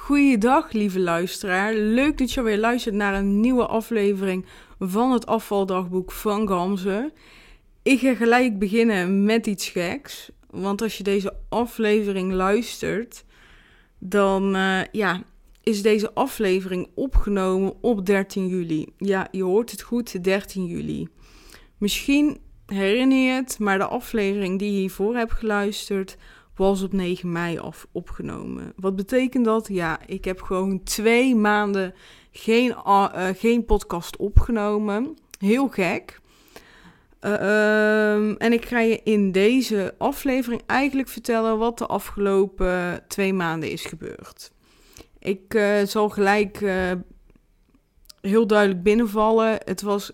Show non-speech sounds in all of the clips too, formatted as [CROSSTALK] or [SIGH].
Goeiedag, lieve luisteraar. Leuk dat je weer luistert naar een nieuwe aflevering van het afvaldagboek van Gamze. Ik ga gelijk beginnen met iets geks. Want als je deze aflevering luistert, dan uh, ja, is deze aflevering opgenomen op 13 juli. Ja, je hoort het goed, 13 juli. Misschien herinner je het, maar de aflevering die je hiervoor hebt geluisterd was op 9 mei af opgenomen. Wat betekent dat? Ja, ik heb gewoon twee maanden geen, uh, geen podcast opgenomen. Heel gek. Uh, um, en ik ga je in deze aflevering eigenlijk vertellen wat de afgelopen twee maanden is gebeurd. Ik uh, zal gelijk heel duidelijk binnenvallen. Het was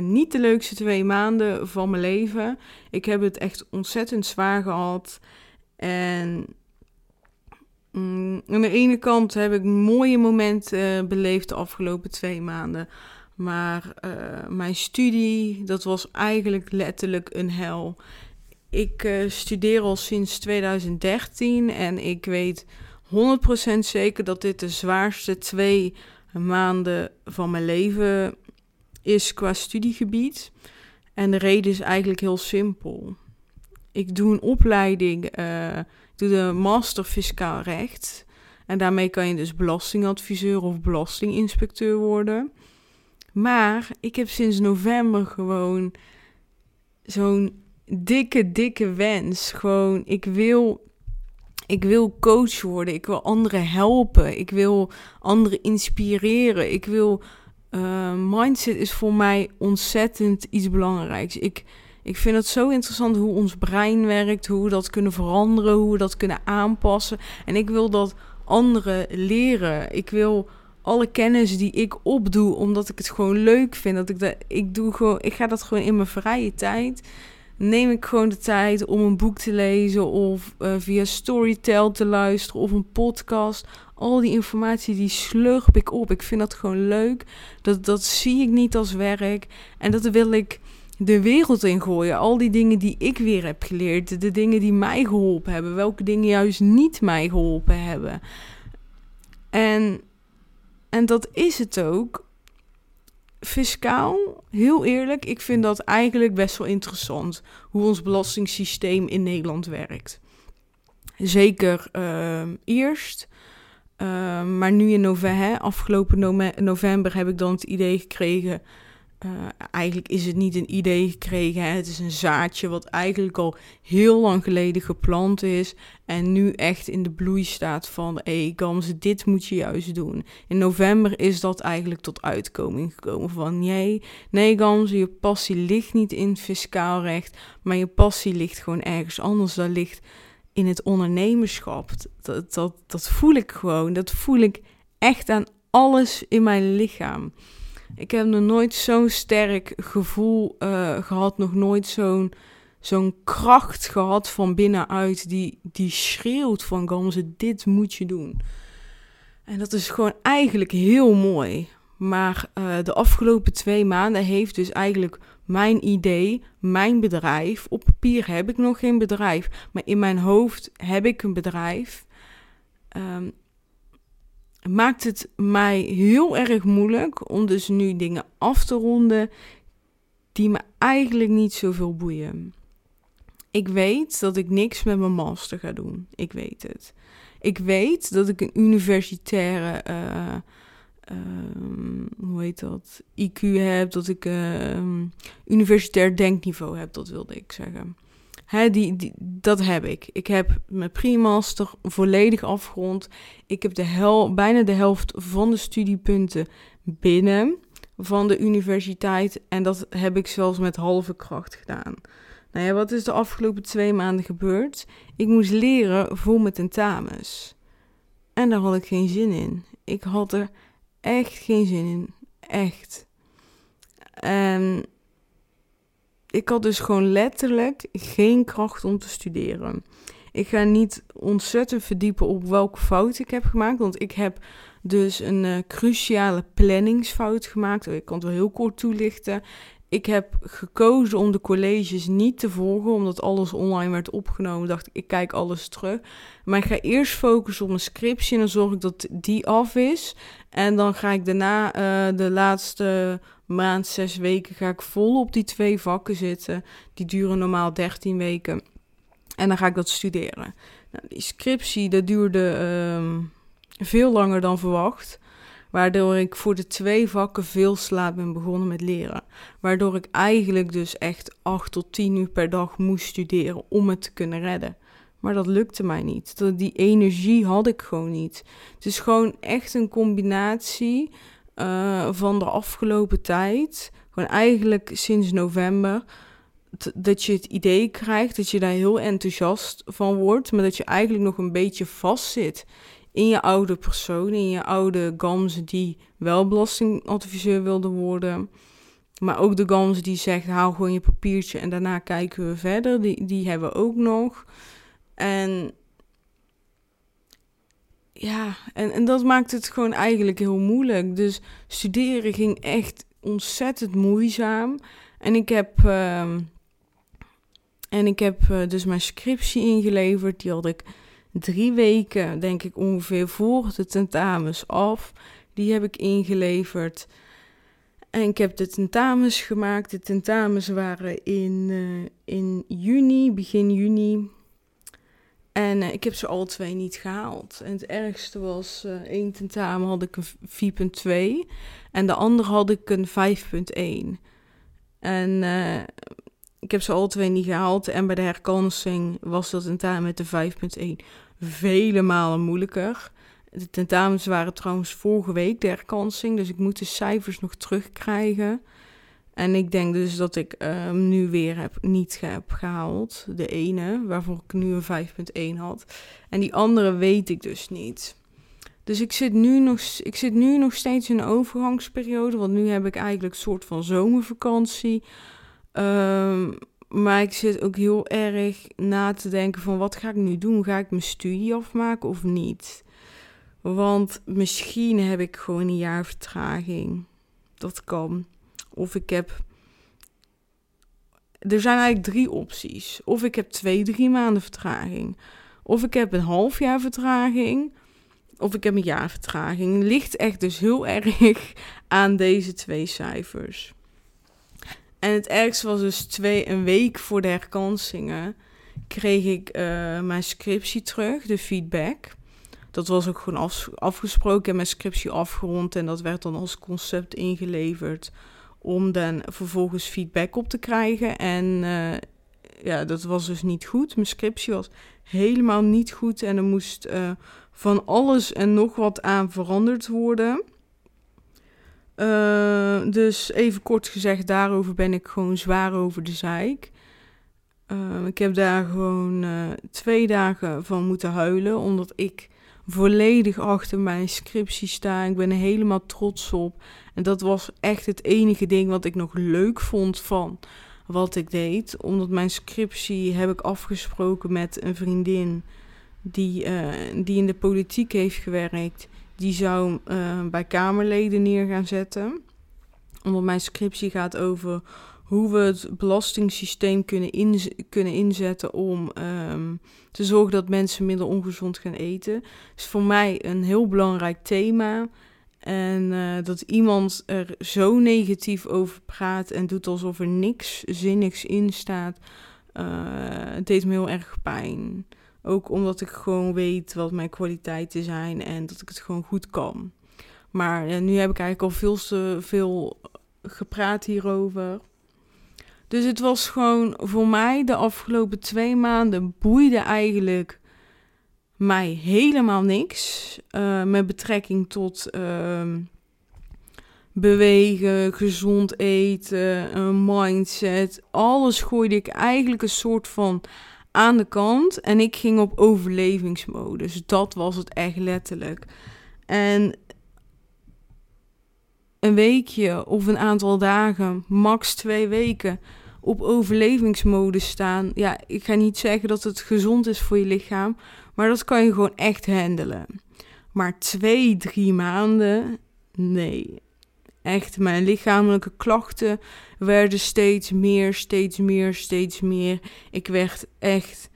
niet de leukste twee maanden van mijn leven. Ik heb het echt ontzettend zwaar gehad. En mm, aan de ene kant heb ik mooie momenten uh, beleefd de afgelopen twee maanden. Maar uh, mijn studie, dat was eigenlijk letterlijk een hel. Ik uh, studeer al sinds 2013 en ik weet 100% zeker dat dit de zwaarste twee maanden van mijn leven is qua studiegebied. En de reden is eigenlijk heel simpel ik doe een opleiding, uh, ik doe de master fiscaal recht. En daarmee kan je dus belastingadviseur of belastinginspecteur worden. Maar ik heb sinds november gewoon zo'n dikke, dikke wens. Gewoon, ik wil, ik wil coach worden. Ik wil anderen helpen. Ik wil anderen inspireren. Ik wil. Uh, mindset is voor mij ontzettend iets belangrijks. Ik ik vind het zo interessant hoe ons brein werkt, hoe we dat kunnen veranderen, hoe we dat kunnen aanpassen. En ik wil dat anderen leren. Ik wil alle kennis die ik opdoe, omdat ik het gewoon leuk vind. Dat ik, dat, ik, doe gewoon, ik ga dat gewoon in mijn vrije tijd. Neem ik gewoon de tijd om een boek te lezen of uh, via Storytel te luisteren of een podcast. Al die informatie die slurp ik op. Ik vind dat gewoon leuk. Dat, dat zie ik niet als werk. En dat wil ik de wereld in gooien. Al die dingen die ik weer heb geleerd. De dingen die mij geholpen hebben. Welke dingen juist niet mij geholpen hebben. En, en dat is het ook. Fiscaal, heel eerlijk, ik vind dat eigenlijk best wel interessant. Hoe ons belastingssysteem in Nederland werkt. Zeker uh, eerst. Uh, maar nu in november, afgelopen november heb ik dan het idee gekregen uh, eigenlijk is het niet een idee gekregen. Het is een zaadje wat eigenlijk al heel lang geleden geplant is. En nu echt in de bloei staat van: hé, hey, Gamze, dit moet je juist doen. In november is dat eigenlijk tot uitkoming gekomen van: nee, nee, Gamze, je passie ligt niet in fiscaal recht. Maar je passie ligt gewoon ergens anders. Dat ligt in het ondernemerschap. Dat, dat, dat voel ik gewoon. Dat voel ik echt aan alles in mijn lichaam. Ik heb nog nooit zo'n sterk gevoel uh, gehad, nog nooit zo'n kracht gehad van binnenuit die, die schreeuwt van Gamze, dit moet je doen. En dat is gewoon eigenlijk heel mooi. Maar uh, de afgelopen twee maanden heeft dus eigenlijk mijn idee, mijn bedrijf. Op papier heb ik nog geen bedrijf, maar in mijn hoofd heb ik een bedrijf. Um, maakt het mij heel erg moeilijk om dus nu dingen af te ronden die me eigenlijk niet zoveel boeien. Ik weet dat ik niks met mijn master ga doen. Ik weet het. Ik weet dat ik een universitaire, uh, uh, hoe heet dat, IQ heb, dat ik uh, universitair denkniveau heb, dat wilde ik zeggen. Dat heb ik. Ik heb mijn pre-master volledig afgerond. Ik heb de hel, bijna de helft van de studiepunten binnen van de universiteit. En dat heb ik zelfs met halve kracht gedaan. Nou ja, wat is de afgelopen twee maanden gebeurd? Ik moest leren voor mijn tentamens. En daar had ik geen zin in. Ik had er echt geen zin in. Echt. En ik had dus gewoon letterlijk geen kracht om te studeren. Ik ga niet ontzettend verdiepen op welke fout ik heb gemaakt. Want ik heb dus een uh, cruciale planningsfout gemaakt. Ik kan het wel heel kort toelichten. ik heb gekozen om de colleges niet te volgen, omdat alles online werd opgenomen. Dacht ik, ik kijk alles terug. Maar ik ga eerst focussen op mijn scriptie en dan zorg ik dat die af is. En dan ga ik daarna uh, de laatste maand, zes weken, ga ik vol op die twee vakken zitten. Die duren normaal 13 weken. En dan ga ik dat studeren. Nou, die scriptie, dat duurde um, veel langer dan verwacht. Waardoor ik voor de twee vakken veel slaap ben begonnen met leren. Waardoor ik eigenlijk dus echt 8 tot 10 uur per dag moest studeren om het te kunnen redden. Maar dat lukte mij niet. Die energie had ik gewoon niet. Het is gewoon echt een combinatie uh, van de afgelopen tijd. Gewoon eigenlijk sinds november. Dat je het idee krijgt dat je daar heel enthousiast van wordt. Maar dat je eigenlijk nog een beetje vastzit in je oude persoon, in je oude gams die wel belastingadviseur wilde worden. Maar ook de gams die zegt, haal gewoon je papiertje en daarna kijken we verder. Die, die hebben we ook nog. En ja, en, en dat maakt het gewoon eigenlijk heel moeilijk. Dus studeren ging echt ontzettend moeizaam. En ik heb, uh, en ik heb uh, dus mijn scriptie ingeleverd. Die had ik drie weken, denk ik ongeveer, voor de tentamens af. Die heb ik ingeleverd. En ik heb de tentamens gemaakt. De tentamens waren in, uh, in juni, begin juni. En uh, ik heb ze alle twee niet gehaald. En het ergste was, uh, één tentamen had ik een 4.2 en de andere had ik een 5.1. En uh, ik heb ze alle twee niet gehaald. En bij de herkansing was dat tentamen met de 5.1 vele malen moeilijker. De tentamens waren trouwens vorige week de herkansing, dus ik moet de cijfers nog terugkrijgen. En ik denk dus dat ik um, nu weer heb, niet heb gehaald. De ene, waarvoor ik nu een 5.1 had. En die andere weet ik dus niet. Dus ik zit, nu nog, ik zit nu nog steeds in een overgangsperiode. Want nu heb ik eigenlijk een soort van zomervakantie. Um, maar ik zit ook heel erg na te denken van wat ga ik nu doen? Ga ik mijn studie afmaken of niet? Want misschien heb ik gewoon een jaar vertraging. Dat kan. Of ik heb. Er zijn eigenlijk drie opties. Of ik heb twee, drie maanden vertraging. Of ik heb een half jaar vertraging. Of ik heb een jaar vertraging. Ligt echt dus heel [LAUGHS] erg aan deze twee cijfers. En het ergste was dus twee, een week voor de herkansingen kreeg ik uh, mijn scriptie terug, de feedback. Dat was ook gewoon af, afgesproken en mijn scriptie afgerond. En dat werd dan als concept ingeleverd om dan vervolgens feedback op te krijgen. En uh, ja, dat was dus niet goed. Mijn scriptie was helemaal niet goed en er moest uh, van alles en nog wat aan veranderd worden. Uh, dus even kort gezegd, daarover ben ik gewoon zwaar over de zeik. Ik heb daar gewoon twee dagen van moeten huilen, omdat ik volledig achter mijn scriptie sta. Ik ben er helemaal trots op. En dat was echt het enige ding wat ik nog leuk vond van wat ik deed. Omdat mijn scriptie heb ik afgesproken met een vriendin die, die in de politiek heeft gewerkt die zou uh, bij Kamerleden neer gaan zetten. Omdat mijn scriptie gaat over hoe we het belastingssysteem kunnen, kunnen inzetten om um, te zorgen dat mensen minder ongezond gaan eten. is voor mij een heel belangrijk thema. En uh, dat iemand er zo negatief over praat en doet alsof er niks zinnigs in staat, het deed me heel erg pijn. Ook omdat ik gewoon weet wat mijn kwaliteiten zijn en dat ik het gewoon goed kan. Maar ja, nu heb ik eigenlijk al veel te veel gepraat hierover. Dus het was gewoon voor mij de afgelopen twee maanden boeide eigenlijk mij helemaal niks. Uh, met betrekking tot uh, bewegen, gezond eten, een mindset. Alles gooide ik eigenlijk een soort van aan de kant en ik ging op overlevingsmodus. Dat was het echt letterlijk. En een weekje of een aantal dagen, max twee weken, op overlevingsmodus staan. Ja, ik ga niet zeggen dat het gezond is voor je lichaam, maar dat kan je gewoon echt handelen. Maar twee, drie maanden, nee. echt, mijn lichamelijke klachten werden steeds meer, steeds meer, steeds meer. Ik werd echt,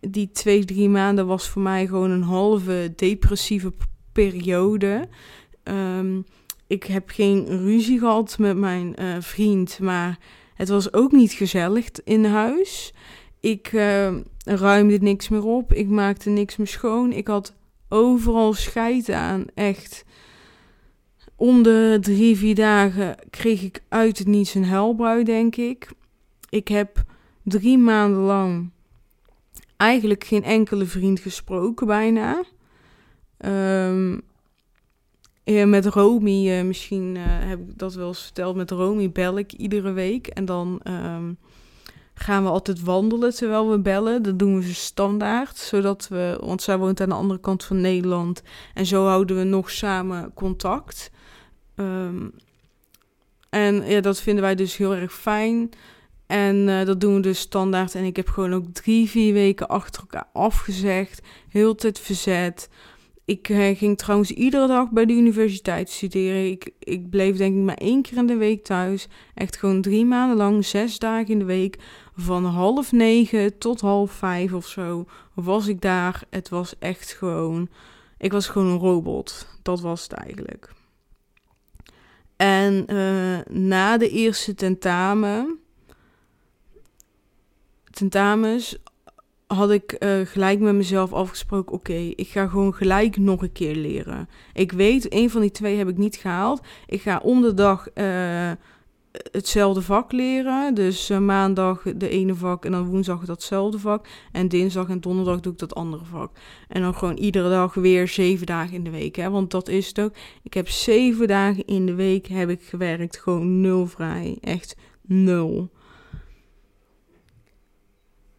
die twee, drie maanden was voor mij gewoon een halve depressieve periode. Ehm, ik heb geen ruzie gehad met mijn uh, vriend, maar het was ook niet gezellig in huis. Ik uh, ruimde niks meer op. Ik maakte niks meer schoon. Ik had overal scheid aan. Echt. Om de drie, vier dagen kreeg ik uit het niets een helbui, denk ik. Ik heb drie maanden lang eigenlijk geen enkele vriend gesproken, bijna. Um, met Romy, uh, misschien uh, heb ik dat wel eens verteld. Met Romy bel ik iedere week. En dan um, gaan we altijd wandelen terwijl we bellen. Dat doen we standaard. Zodat we, want zij woont aan de andere kant van Nederland. En zo houden we nog samen contact. Um, en ja, dat vinden wij dus heel erg fijn. En dat doen we dus standaard. En ik heb gewoon ook drie, vier weken achter elkaar afgezegd. Heel tijd verzet. Ik uh, ging trouwens iedere dag bij de universiteit studeren. Ik, ik bleef denk ik maar één keer in de week thuis. Echt gewoon drie maanden lang, zes dagen in de week. Van half negen tot half vijf of zo was ik daar. Het was echt gewoon... Ik was gewoon een robot. Dat was het eigenlijk. En uh, na de eerste tentamen... Tentamens had ik uh, gelijk met mezelf afgesproken: oké, ik ga gewoon gelijk nog een keer leren. Ik weet, een van die twee heb ik niet gehaald. Ik ga om de dag uh, hetzelfde vak leren. Dus uh, maandag de ene vak en dan woensdag datzelfde vak. En dinsdag en donderdag doe ik dat andere vak. En dan gewoon iedere dag weer zeven dagen in de week. Hè? Want dat is het ook. Ik heb zeven dagen in de week heb ik gewerkt. Gewoon nul vrij. Echt nul.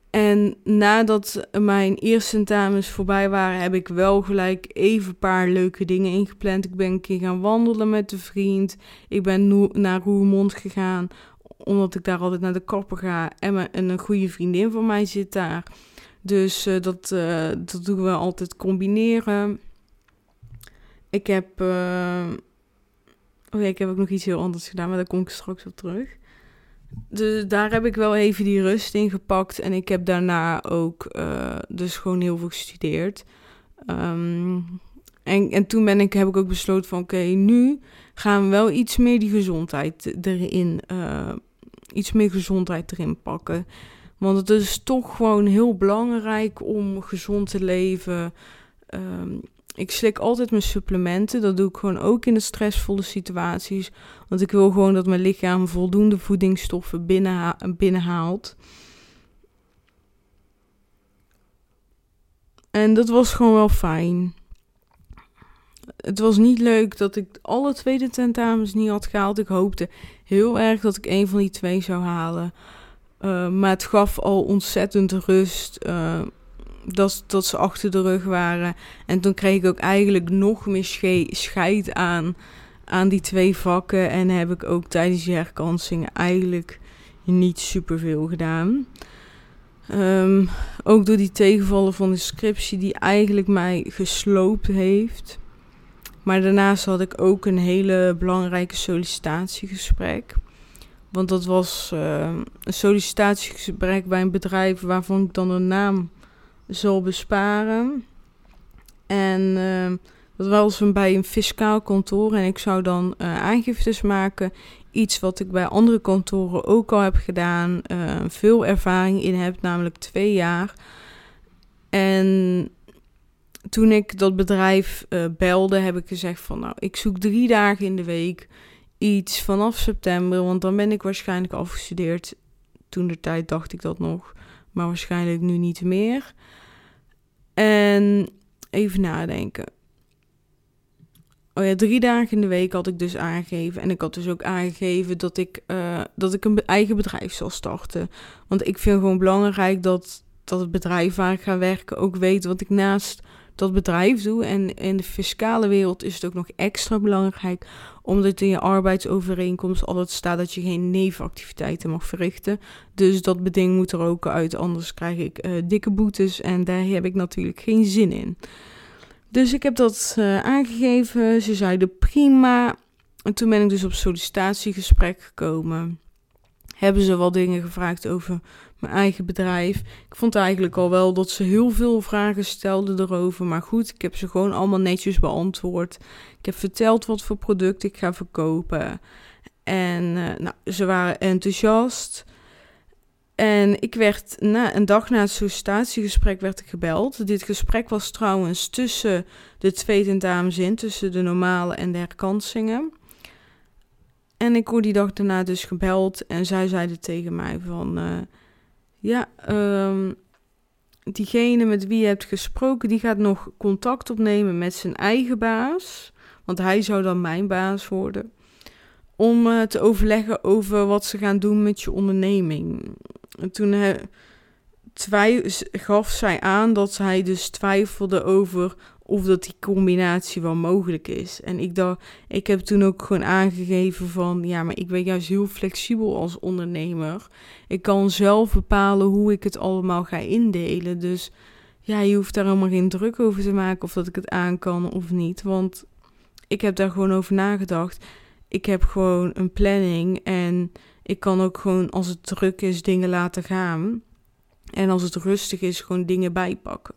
En nadat mijn eerste tentamens voorbij waren, heb ik wel gelijk even een paar leuke dingen ingepland. Ik ben een keer gaan wandelen met een vriend. Ik ben naar Roermond gegaan, omdat ik daar altijd naar de kapper ga. En, een goede vriendin van mij zit daar. Dus uh, dat, uh, dat doen we altijd combineren. Ik heb. Uh... Oh ja, ik heb ook nog iets heel anders gedaan, maar daar kom ik straks op terug. Dus daar heb ik wel even die rust in gepakt. En ik heb daarna ook uh, dus gewoon heel veel gestudeerd. Um, en, en toen ben ik, heb ik ook besloten van oké, nu gaan we wel iets meer die gezondheid erin, uh, iets meer gezondheid erin pakken. Want het is toch gewoon heel belangrijk om gezond te leven. Um, ik slik altijd mijn supplementen. Dat doe ik gewoon ook in de stressvolle situaties. Want ik wil gewoon dat mijn lichaam voldoende voedingsstoffen binnenha binnenhaalt. En dat was gewoon wel fijn. Het was niet leuk dat ik alle tweede tentamens niet had gehaald. Ik hoopte heel erg dat ik een van die twee zou halen. Uh, maar het gaf al ontzettend rust. Uh, dat, ze achter de rug waren. En toen kreeg ik ook eigenlijk nog meer scheid aan, aan die twee vakken. En heb ik ook tijdens die herkansingen eigenlijk niet superveel gedaan. Um, ook door die tegenvallen van de scriptie die eigenlijk mij gesloopt heeft. Maar daarnaast had ik ook een hele belangrijke sollicitatiegesprek. Want dat was uh, een sollicitatiegesprek bij een bedrijf waarvan ik dan een naam zal besparen. En uh, dat was bij een fiscaal kantoor en ik zou dan uh, aangiftes maken. Iets wat ik bij andere kantoren ook al heb gedaan. Uh, veel ervaring in heb, namelijk twee jaar. En toen ik dat bedrijf uh, belde, heb ik gezegd van nou, ik zoek drie dagen in de week iets vanaf september, want dan ben ik waarschijnlijk afgestudeerd. Toen de tijd dacht ik dat nog, maar waarschijnlijk nu niet meer. En even nadenken. Oh ja, drie dagen in de week had ik dus aangegeven. En ik had dus ook aangegeven dat ik, uh, dat ik een eigen bedrijf zal starten. Want ik vind gewoon belangrijk dat, dat het bedrijf waar ik ga werken ook weet wat ik naast dat bedrijf doe. En in de fiscale wereld is het ook nog extra belangrijk, omdat in je arbeidsovereenkomst altijd staat dat je geen nevenactiviteiten mag verrichten. Dus dat beding moet er ook uit, anders krijg ik uh, dikke boetes en daar heb ik natuurlijk geen zin in. Dus ik heb dat uh, aangegeven. Ze zeiden prima. En toen ben ik dus op sollicitatiegesprek gekomen. Hebben ze wel dingen gevraagd over mijn eigen bedrijf. Ik vond eigenlijk al wel dat ze heel veel vragen stelden erover. Maar goed, ik heb ze gewoon allemaal netjes beantwoord. Ik heb verteld wat voor product ik ga verkopen. En uh, nou, ze waren enthousiast. En ik werd na een dag na het sollicitatiegesprek werd ik gebeld. Dit gesprek was trouwens tussen de twee tentamens in, tussen de normale en de herkansingen. En ik word die dag daarna dus gebeld en zij zeiden tegen mij van... Uh, ja, um, diegene met wie je hebt gesproken, die gaat nog contact opnemen met zijn eigen baas. Want hij zou dan mijn baas worden. Om uh, te overleggen over wat ze gaan doen met je onderneming. En toen uh, gaf zij aan dat hij dus twijfelde over of dat die combinatie wel mogelijk is. En ik, dacht, ik heb toen ook gewoon aangegeven van, ja, maar ik ben juist heel flexibel als ondernemer. Ik kan zelf bepalen hoe ik het allemaal ga indelen. Dus ja, je hoeft daar helemaal geen druk over te maken of dat ik het aan kan of niet. Want ik heb daar gewoon over nagedacht. Ik heb gewoon een planning en ik kan ook gewoon als het druk is dingen laten gaan. En als het rustig is, gewoon dingen bijpakken.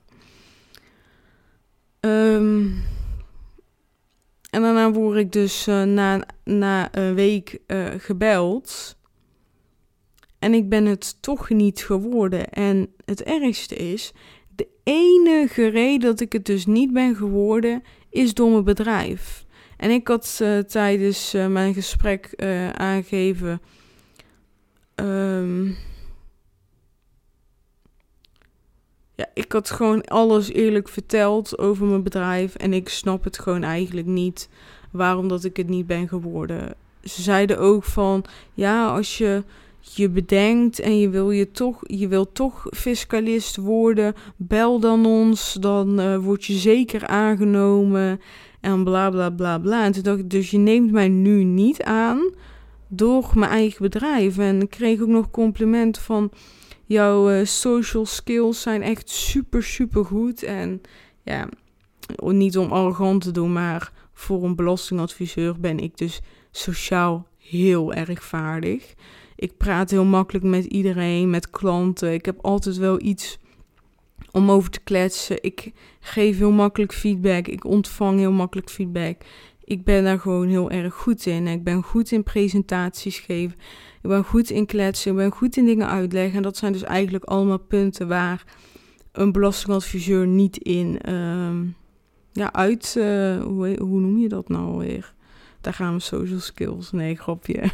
Um, en daarna word ik dus uh, na, na een week uh, gebeld. En ik ben het toch niet geworden. En het ergste is, de enige reden dat ik het dus niet ben geworden, is door mijn bedrijf. En ik had uh, tijdens mijn gesprek aangegeven. Um, ja, ik had gewoon alles eerlijk verteld over mijn bedrijf. En ik snap het gewoon eigenlijk niet waarom dat ik het niet ben geworden. Ze zeiden ook van ja, als je je bedenkt en je wil je toch, je wil toch fiscalist worden, bel dan ons, dan uh, word je zeker aangenomen en bla bla bla bla. En toen dacht ik, dus je neemt mij nu niet aan door mijn eigen bedrijf. En ik kreeg ook nog compliment van Jouw uh, social skills zijn echt super, super goed. En ja, niet om arrogant te doen, maar voor een belastingadviseur ben ik dus sociaal heel erg vaardig. Ik praat heel makkelijk met iedereen, met klanten. Ik heb altijd wel iets om over te kletsen. Ik geef heel makkelijk feedback. Ik ontvang heel makkelijk feedback. Ik ben daar gewoon heel erg goed in. Ik ben goed in presentaties geven. Ik ben goed in kletsen, ik ben goed in dingen uitleggen. En dat zijn dus eigenlijk allemaal punten waar een belastingadviseur niet in uh, ja, uit. Uh, hoe, hoe noem je dat nou alweer? Daar gaan we social skills. Nee, grapje. [LAUGHS]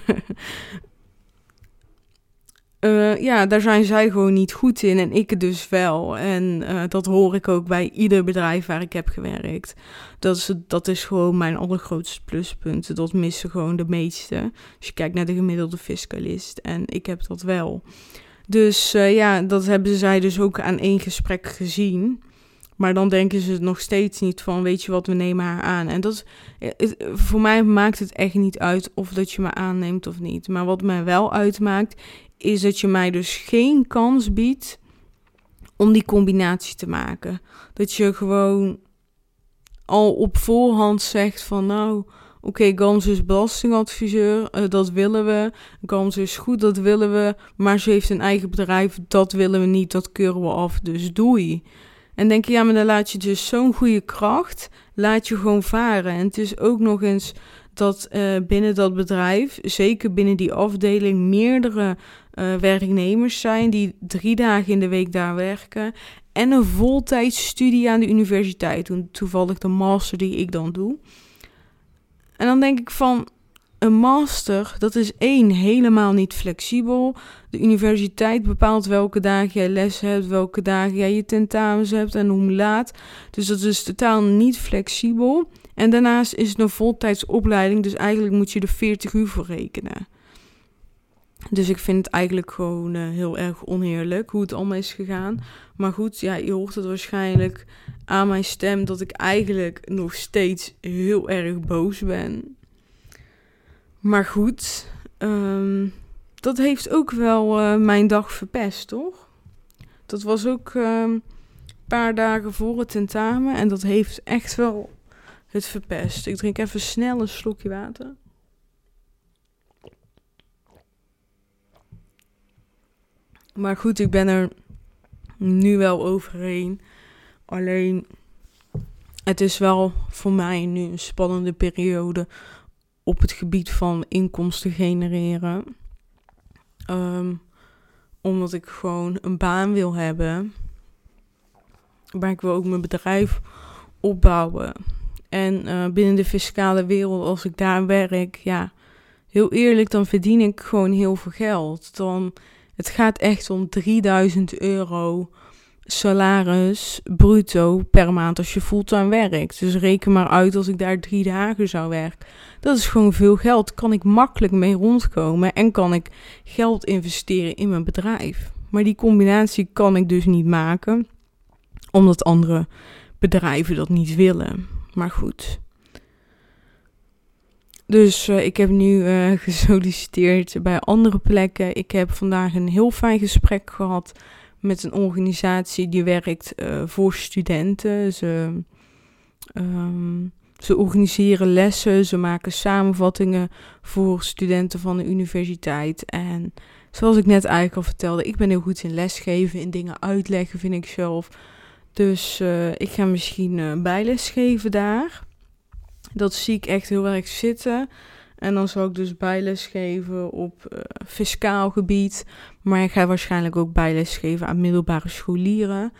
Uh, ja, daar zijn zij gewoon niet goed in en ik dus wel. En uh, dat hoor ik ook bij ieder bedrijf waar ik heb gewerkt. Dat is, dat is gewoon mijn allergrootste pluspunt. Dat missen gewoon de meeste. Als je kijkt naar de gemiddelde fiscalist. En ik heb dat wel. Dus uh, ja, dat hebben zij dus ook aan één gesprek gezien. Maar dan denken ze nog steeds niet van, weet je wat, we nemen haar aan. En dat, het, voor mij maakt het echt niet uit of dat je me aanneemt of niet. Maar wat mij wel uitmaakt, is dat je mij dus geen kans biedt om die combinatie te maken. Dat je gewoon al op voorhand zegt van nou, oké, Gams is belastingadviseur, uh, dat willen we. Gams is goed, dat willen we. Maar ze heeft een eigen bedrijf, dat willen we niet, dat keuren we af, dus doei. En denk je, ja, maar dan laat je dus zo'n goede kracht, laat je gewoon varen. En het is ook nog eens dat uh, binnen dat bedrijf, zeker binnen die afdeling, meerdere uh, werknemers zijn die drie dagen in de week daar werken. En een voltijdstudie aan de universiteit doen. Toevallig de master die ik dan doe. En dan denk ik van, een master, dat is één, helemaal niet flexibel. De universiteit bepaalt welke dagen jij les hebt, welke dagen jij je tentamens hebt en hoe laat. Dus dat is totaal niet flexibel. En daarnaast is het een voltijdsopleiding, dus eigenlijk moet je er 40 uur voor rekenen. Dus ik vind het eigenlijk gewoon uh, heel erg onheerlijk hoe het allemaal is gegaan. Maar goed, ja, je hoort het waarschijnlijk aan mijn stem dat ik eigenlijk nog steeds heel erg boos ben. Maar goed, um, dat heeft ook wel uh, mijn dag verpest, toch? Dat was ook um, een paar dagen voor het tentamen en dat heeft echt wel het verpest. Ik drink even snel een slokje water. Maar goed, ik ben er nu wel overheen. Alleen, het is wel voor mij nu een spannende periode op het gebied van inkomsten genereren. Ehm, omdat ik gewoon een baan wil hebben. Maar ik wil ook mijn bedrijf opbouwen. En uh, binnen de fiscale wereld, als ik daar werk, ja, heel eerlijk, dan verdien ik gewoon heel veel geld. Dan, het gaat echt om 3000 euro salaris bruto per maand als je fulltime werkt. Dus reken maar uit als ik daar drie dagen zou werken. Dat is gewoon veel geld. Kan ik makkelijk mee rondkomen en kan ik geld investeren in mijn bedrijf. Maar die combinatie kan ik dus niet maken, omdat andere bedrijven dat niet willen. Maar goed. Dus uh, ik heb nu uh, [LAUGHS] gesolliciteerd bij andere plekken. Ik heb vandaag een heel fijn gesprek gehad met een organisatie die werkt uh, voor studenten. Ze, um, ze organiseren lessen, ze maken samenvattingen voor studenten van de universiteit. En zoals ik net eigenlijk al vertelde, ik ben heel goed in lesgeven, in dingen uitleggen vind ik zelf. Dus uh, ik ga misschien uh, bijles geven daar. Dat zie ik echt heel erg zitten. En dan zal ik dus bijles geven op uh, fiscaal gebied. Maar ik ga waarschijnlijk ook bijles geven aan middelbare scholieren.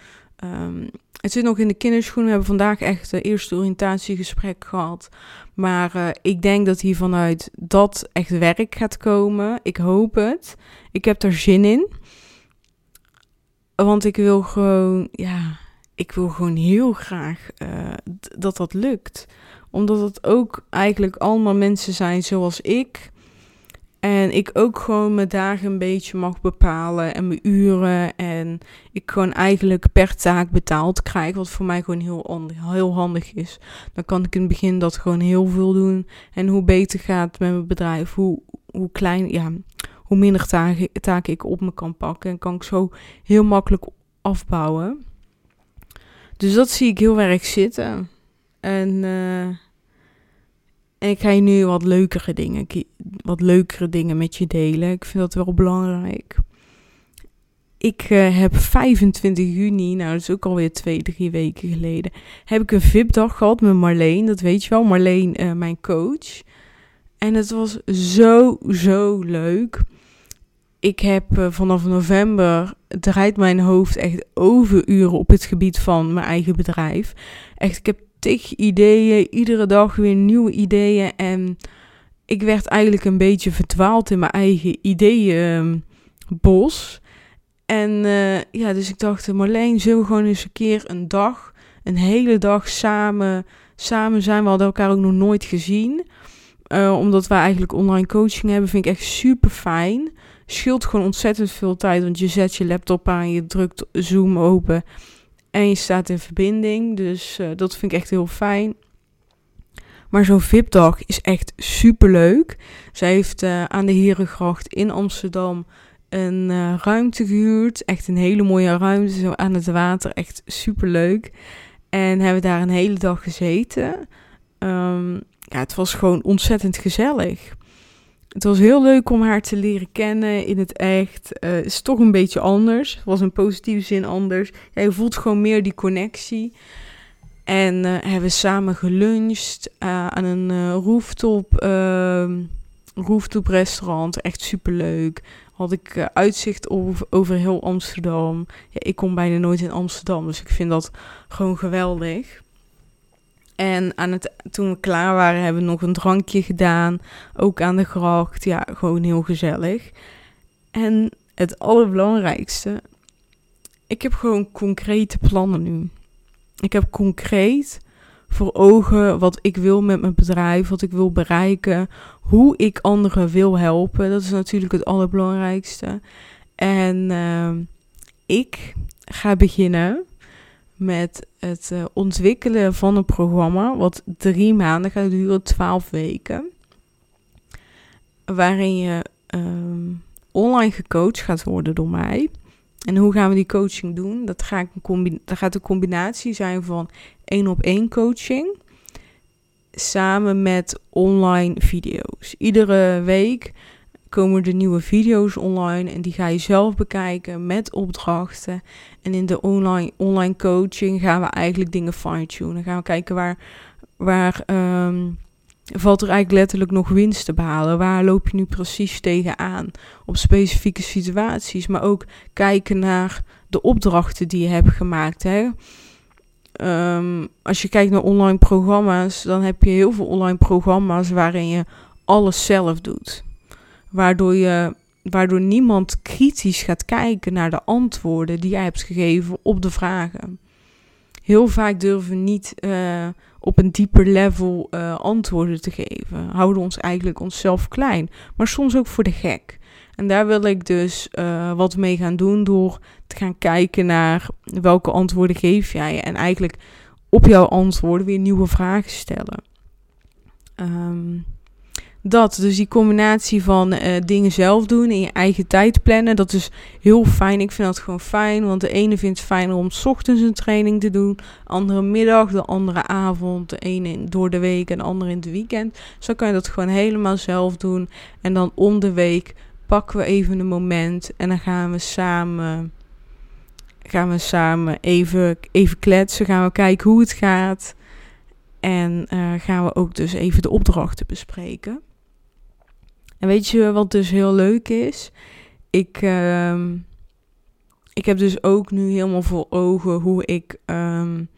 Um, het zit nog in de kinderschoenen. We hebben vandaag echt de eerste oriëntatiegesprek gehad. Maar ik denk dat hier vanuit dat echt werk gaat komen. Ik hoop het. Ik heb er zin in. Want ik wil gewoon, ja, ik wil gewoon heel graag uh, dat dat lukt omdat het ook eigenlijk allemaal mensen zijn zoals ik. En ik ook gewoon mijn dagen een beetje mag bepalen en mijn uren. En ik gewoon eigenlijk per taak betaald krijg. Wat voor mij gewoon heel, heel handig is. Dan kan ik in het begin dat gewoon heel veel doen. En hoe beter gaat met mijn bedrijf, hoe, hoe klein, ja, hoe minder taken ik op me kan pakken. En kan ik zo heel makkelijk afbouwen. Dus dat zie ik heel erg zitten. En en ik ga je nu wat leukere dingen, wat leukere dingen met je delen. Ik vind dat wel belangrijk. Ik uh, heb 25 juni, nou dat is ook alweer twee, drie weken geleden, heb ik een VIP-dag gehad met Marleen. Dat weet je wel, Marleen, uh, mijn coach. En het was zo, zo leuk. Ik heb uh, vanaf november draait mijn hoofd echt overuren op het gebied van mijn eigen bedrijf. Echt, ik heb tig ideeën, iedere dag weer nieuwe ideeën. En ik werd eigenlijk een beetje verdwaald in mijn eigen ideeënbos. En uh, ja, dus ik dacht, Marleen, zullen gewoon eens een keer een dag, een hele dag samen, samen zijn. We hadden elkaar ook nog nooit gezien. Uh, omdat wij eigenlijk online coaching hebben, vind ik echt super fijn. Scheelt gewoon ontzettend veel tijd, want je zet je laptop aan, je drukt Zoom open en je staat in verbinding. Dus uh, dat vind ik echt heel fijn. Maar zo'n VIP-dag is echt super leuk. Zij heeft uh, aan de Herengracht in Amsterdam een uh, ruimte gehuurd. Echt een hele mooie ruimte, zo aan het water. Echt super leuk. En hebben daar een hele dag gezeten. Um, ja, het was gewoon ontzettend gezellig. Het was heel leuk om haar te leren kennen in het echt. Uh, is toch een beetje anders. Het was in positieve zin anders. Ja, je voelt gewoon meer die connectie. En uh, hebben we samen geluncht uh, aan een rooftop, ehm, rooftop restaurant. Echt super leuk. Had ik uitzicht over, over heel Amsterdam. Ja, ik kom bijna nooit in Amsterdam, dus ik vind dat gewoon geweldig. En aan het, toen we klaar waren, hebben we nog een drankje gedaan. Ook aan de gracht. Ja, gewoon heel gezellig. En het allerbelangrijkste. Ik heb gewoon concrete plannen nu. Ik heb concreet voor ogen wat ik wil met mijn bedrijf, wat ik wil bereiken, hoe ik anderen wil helpen. Dat is natuurlijk het allerbelangrijkste. En uh, ik ga beginnen met het uh, ontwikkelen van een programma, wat drie maanden gaat duren, twaalf weken. Waarin je um, online gecoacht gaat worden door mij. En hoe gaan we die coaching doen? Dat, ga ik een dat gaat een combinatie zijn van één op één coaching. Samen met online video's. Iedere week komen er nieuwe video's online en die ga je zelf bekijken met opdrachten. En in de online, online coaching gaan we eigenlijk dingen fine-tunen. Gaan we kijken waar, waar ehm, valt er eigenlijk letterlijk nog winst te behalen. Waar loop je nu precies tegenaan op specifieke situaties. Maar ook kijken naar de opdrachten die je hebt gemaakt. Hè? Ehm, als je kijkt naar online programma's, dan heb je heel veel online programma's waarin je alles zelf doet. Waardoor, je, waardoor niemand kritisch gaat kijken naar de antwoorden die jij hebt gegeven op de vragen. Heel vaak durven we niet uh, op een dieper level uh, antwoorden te geven. Houden ons eigenlijk onszelf klein, maar soms ook voor de gek. En daar wil ik dus uh, wat mee gaan doen door te gaan kijken naar welke antwoorden geef jij. En eigenlijk op jouw antwoorden weer nieuwe vragen stellen. Um, dat, dus die combinatie van uh, dingen zelf doen in je eigen tijd plannen, dat is heel fijn. Ik vind dat gewoon fijn, want de ene vindt het fijner om s ochtends een training te doen, andere middag, de andere avond, de ene door de week en de andere in het weekend. Zo kan je dat gewoon helemaal zelf doen. En dan om de week pakken we even een moment en dan gaan we samen, gaan we samen even, even kletsen, gaan we kijken hoe het gaat. En uh, gaan we ook dus even de opdrachten bespreken. En weet je wat dus heel leuk is? Ik, uh, ik heb dus ook nu helemaal voor ogen hoe ik, um,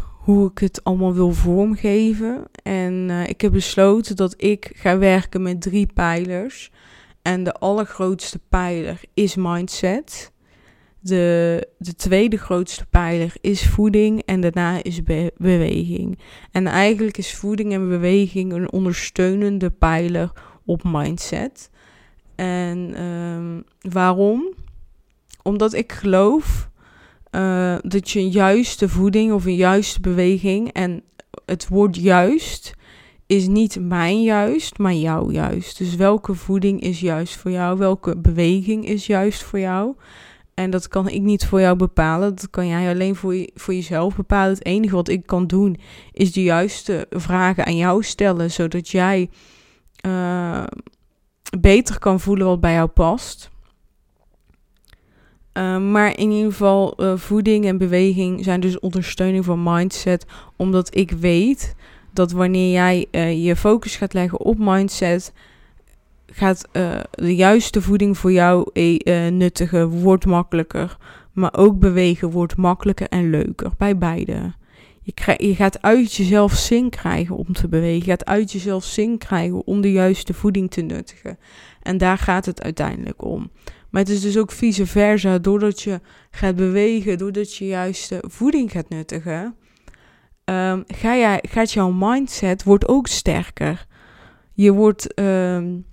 hoe ik het allemaal wil vormgeven. En uh, ik heb besloten dat ik ga werken met drie pijlers. En de allergrootste pijler is mindset. De, de tweede grootste pijler is voeding en daarna is be beweging. En eigenlijk is voeding en beweging een ondersteunende pijler op mindset. En um, waarom? Omdat ik geloof uh, dat je een juiste voeding of een juiste beweging en het woord juist is niet mijn juist, maar jouw juist. Dus welke voeding is juist voor jou? Welke beweging is juist voor jou? En dat kan ik niet voor jou bepalen. Dat kan jij alleen voor, je, voor jezelf bepalen. Het enige wat ik kan doen is de juiste vragen aan jou stellen, zodat jij uh, beter kan voelen wat bij jou past. Uh, maar in ieder geval, uh, voeding en beweging zijn dus ondersteuning van mindset. Omdat ik weet dat wanneer jij je focus gaat leggen op mindset, gaat uh, de juiste voeding voor jou uh, nuttigen, wordt makkelijker. Maar ook bewegen wordt makkelijker en leuker bij beide. Je, je gaat uit jezelf zin krijgen om te bewegen. Je gaat uit jezelf zin krijgen om de juiste voeding te nuttigen. En daar gaat het uiteindelijk om. Maar het is dus ook vice versa. Doordat je gaat bewegen, doordat je juiste voeding gaat nuttigen, um, ga jij, gaat jouw mindset wordt ook sterker. Je wordt um,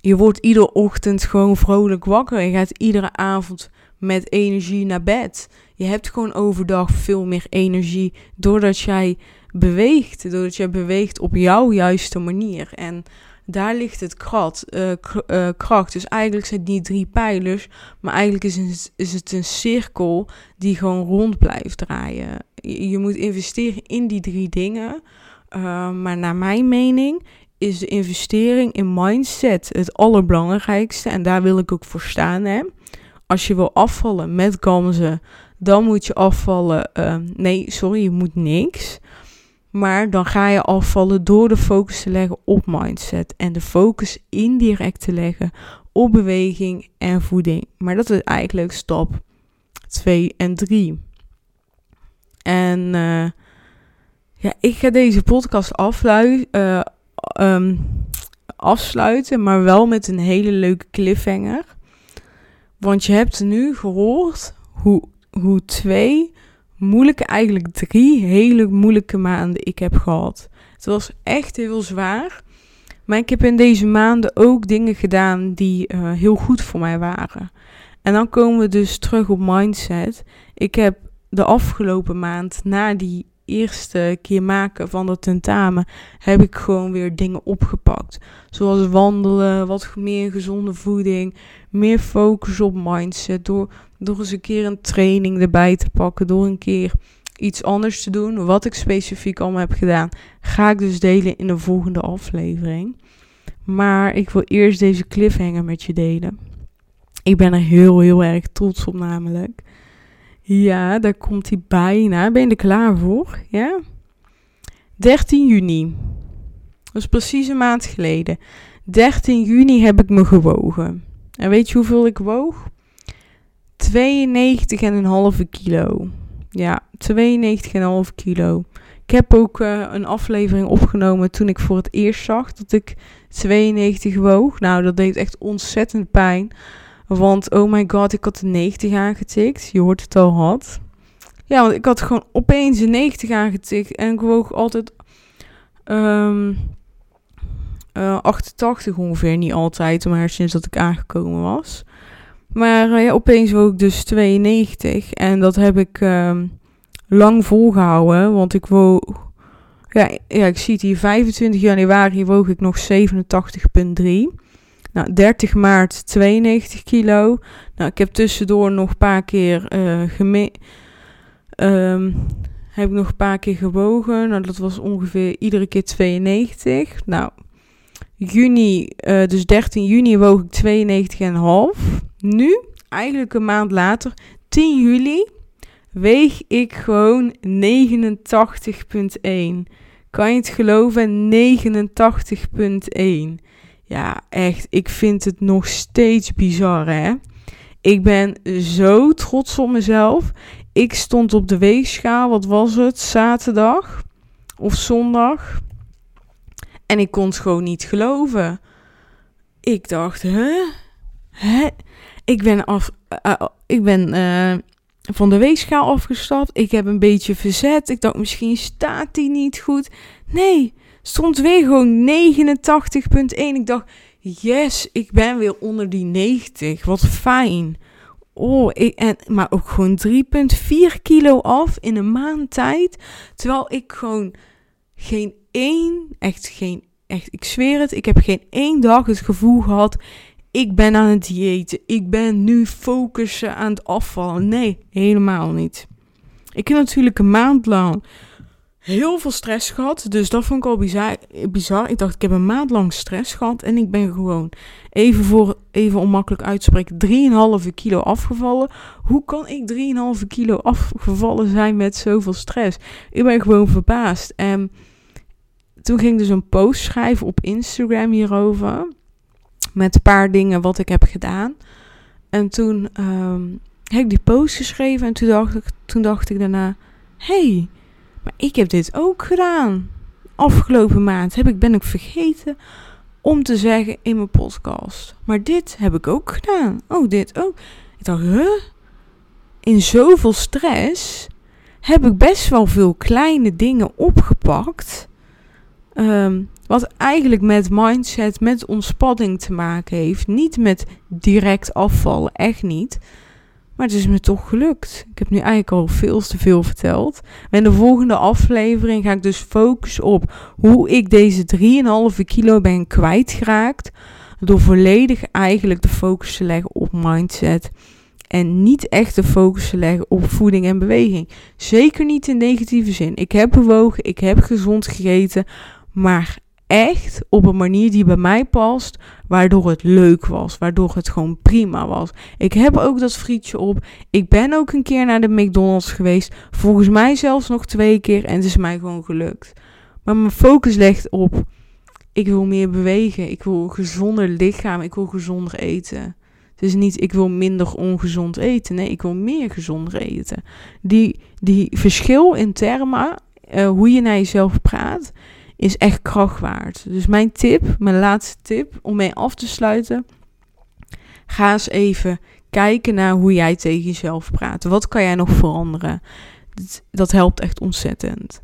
je wordt iedere ochtend gewoon vrolijk wakker. Je gaat iedere avond met energie naar bed. Je hebt gewoon overdag veel meer energie doordat jij beweegt. Doordat jij beweegt op jouw juiste manier. En daar ligt het krat, uh, uh, kracht. Dus eigenlijk zijn het niet drie pijlers, maar eigenlijk is het, is het een cirkel die gewoon rond blijft draaien. Je, moet investeren in die drie dingen. Uh, maar naar mijn mening is de investering in mindset het allerbelangrijkste. En daar wil ik ook voor staan. Hè? Als je wil afvallen met ganzen, dan moet je afvallen. Uh, nee, sorry, je moet niks. Maar dan ga je afvallen door de focus te leggen op mindset. En de focus indirect te leggen op beweging en voeding. Maar dat is eigenlijk stap 2 en 3. En uh, ja, ik ga deze podcast afluisteren. Uh, um, afsluiten, maar wel met een hele leuke cliffhanger. Want je hebt nu gehoord hoe, hoe twee moeilijke, eigenlijk drie hele moeilijke maanden ik heb gehad. Het was echt heel zwaar. Maar ik heb in deze maanden ook dingen gedaan die uh, heel goed voor mij waren. En dan komen we dus terug op mindset. Ik heb de afgelopen maand na die eerste keer maken van dat tentamen heb ik gewoon weer dingen opgepakt. Zoals wandelen, wat meer gezonde voeding, meer focus op mindset. Door, door eens een keer een training erbij te pakken, door een keer iets anders te doen. Wat ik specifiek allemaal heb gedaan, ga ik dus delen in de volgende aflevering. Maar ik wil eerst deze cliffhanger met je delen. Ik ben er heel, heel erg trots op namelijk. Ja, daar komt hij bijna. Ben je er klaar voor? Ja? 13 juni. Dat is precies een maand geleden. 13 juni heb ik me gewogen. En weet je hoeveel ik woog? 92,5 kilo. Ja, 92,5 kilo. Ik heb ook uh, een aflevering opgenomen toen ik voor het eerst zag dat ik 92 woog. Nou, dat deed echt ontzettend pijn. Want oh my god, ik had de 90 aangetikt. Je hoort het al had. Ja, want ik had gewoon opeens een 90 aangetikt. En ik woog altijd um, uh, 88 ongeveer. Niet altijd, maar sinds dat ik aangekomen was. Maar uh, ja, opeens woog ik dus 92. En dat heb ik um, lang volgehouden. Want ik woog... Ja, ja, ik zie hier. 25 januari woog ik nog 87,3. Nou, 30 maart 92 kilo. Nou, ik heb tussendoor nog een paar keer uh, heb ik nog een paar keer gewogen. Nou, dat was ongeveer iedere keer 92. Nou, juni, uh, dus 13 juni woog ik 92,5. Nu, eigenlijk een maand later, 10 juli, weeg ik gewoon 89,1. Kan je het geloven? 89,1. Ja, echt. Ik vind het nog steeds bizar, hè? Ik ben zo trots op mezelf. Ik stond op de weegschaal, wat was het? Zaterdag of zondag. En ik kon het gewoon niet geloven. Ik dacht, hè? Hè? Ik ben af. Uh, ik ben uh, van de weegschaal afgestapt. Ik heb een beetje verzet. Ik dacht, misschien staat die niet goed. Nee, stond gewoon 89,1. Ik dacht, yes, ik ben weer onder die 90. Wat fijn. Oh, ik, en, maar ook gewoon 3,4 kilo af in een maand tijd. Terwijl ik gewoon geen één, echt geen, echt, ik zweer het, ik heb geen één dag het gevoel gehad. Ik ben aan het diëten. Ik ben nu focussen aan het afvallen. Nee, helemaal niet. Ik heb natuurlijk een maand lang heel veel stress gehad. Dus dat vond ik al bizar, bizar. Ik dacht, ik heb een maand lang stress gehad. En ik ben gewoon, even, voor, even onmakkelijk uitspreken, 3,5 kilo afgevallen. Hoe kan ik 3,5 kilo afgevallen zijn met zoveel stress? Ik ben gewoon verbaasd. En toen ging dus een post schrijven op Instagram hierover. Met een paar dingen wat ik heb gedaan. En toen um, heb ik die post geschreven. En toen dacht ik, toen dacht ik daarna... Hey, ik heb dit ook gedaan. Afgelopen maand heb ik, ben ik vergeten om te zeggen in mijn podcast. Maar dit heb ik ook gedaan. Oh, dit ook. Ik dacht, huh? In zoveel stress heb ik best wel veel kleine dingen opgepakt. Um, wat eigenlijk met mindset, met ontspanning te maken heeft. Niet met direct afvallen, echt niet. Maar het is me toch gelukt. Ik heb nu eigenlijk al veel te veel verteld. En in de volgende aflevering ga ik dus focussen op hoe ik deze 3,5 kilo ben kwijtgeraakt. Door volledig eigenlijk de focus te leggen op mindset. En niet echt de focus te leggen op voeding en beweging. Zeker niet in negatieve zin. Ik heb bewogen, ik heb gezond gegeten. Maar echt op een manier die bij mij past, waardoor het leuk was, waardoor het gewoon prima was. Ik heb ook dat frietje op. Ik ben ook een keer naar de McDonald's geweest, volgens mij zelfs nog twee keer en het is mij gewoon gelukt. Maar mijn focus ligt op ik wil meer bewegen, ik wil een gezonder lichaam, ik wil gezonder eten. Het is niet ik wil minder ongezond eten, nee, ik wil meer gezonder eten. Die, die verschil in termen, uh, hoe je naar jezelf praat, is echt kracht waard. Dus mijn tip, mijn laatste tip om mee af te sluiten. Ga eens even kijken naar hoe jij tegen jezelf praat. Wat kan jij nog veranderen? Dat, helpt echt ontzettend.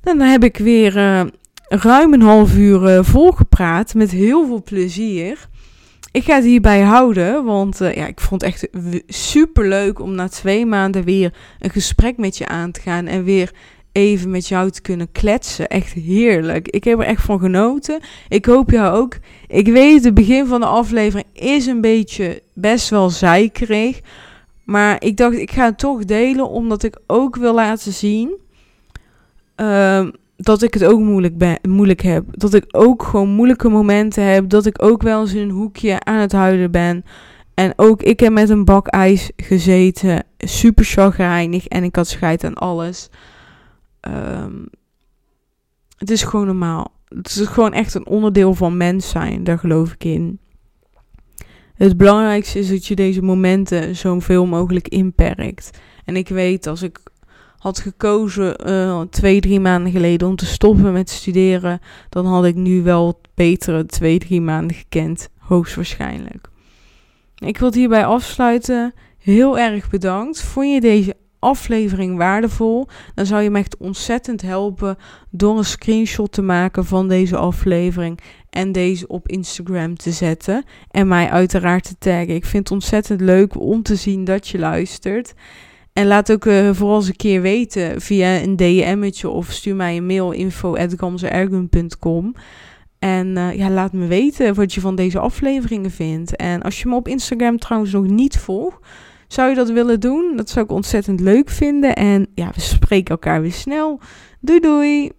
Dan heb ik weer uh, ruim een half uur uh, volgepraat met heel veel plezier. Ik ga het hierbij houden, want uh, ja, ik vond het echt super leuk om na twee maanden weer een gesprek met je aan te gaan en weer even met jou te kunnen kletsen. Echt heerlijk. Ik heb er echt van genoten. Ik hoop jou ook. Ik weet, het begin van de aflevering is een beetje best wel zeikerig. Maar ik dacht, ik ga het toch delen omdat ik ook wil laten zien ehm, dat ik het ook moeilijk, ben, moeilijk heb. Dat ik ook gewoon moeilijke momenten heb. Dat ik ook wel eens in een hoekje aan het huilen ben. En ook ik heb met een bak ijs gezeten. Super chagrijnig. En ik had scheid aan alles. Ehm, het is gewoon normaal. Het is gewoon echt een onderdeel van mens zijn. Daar geloof ik in. Het belangrijkste is dat je deze momenten zoveel mogelijk inperkt. En ik weet als ik had gekozen uh, twee, drie maanden geleden om te stoppen met studeren, dan had ik nu wel betere twee, drie maanden gekend. Hoogstwaarschijnlijk. Ik wil hierbij afsluiten. Heel erg bedankt. Vond je deze aflevering waardevol? Dan zou je me echt ontzettend helpen door een screenshot te maken van deze aflevering en deze op Instagram te zetten. En mij uiteraard te taggen. Ik vind het ontzettend leuk om te zien dat je luistert. En laat ook uh, vooral eens een keer weten via een DM'tje of stuur mij een mail info.gamzeergun.com. En uh, ja, laat me weten wat je van deze afleveringen vindt. En als je me op Instagram trouwens nog niet volgt, zou je dat willen doen? Dat zou ik ontzettend leuk vinden. En ja, we spreken elkaar weer snel. Doei doei!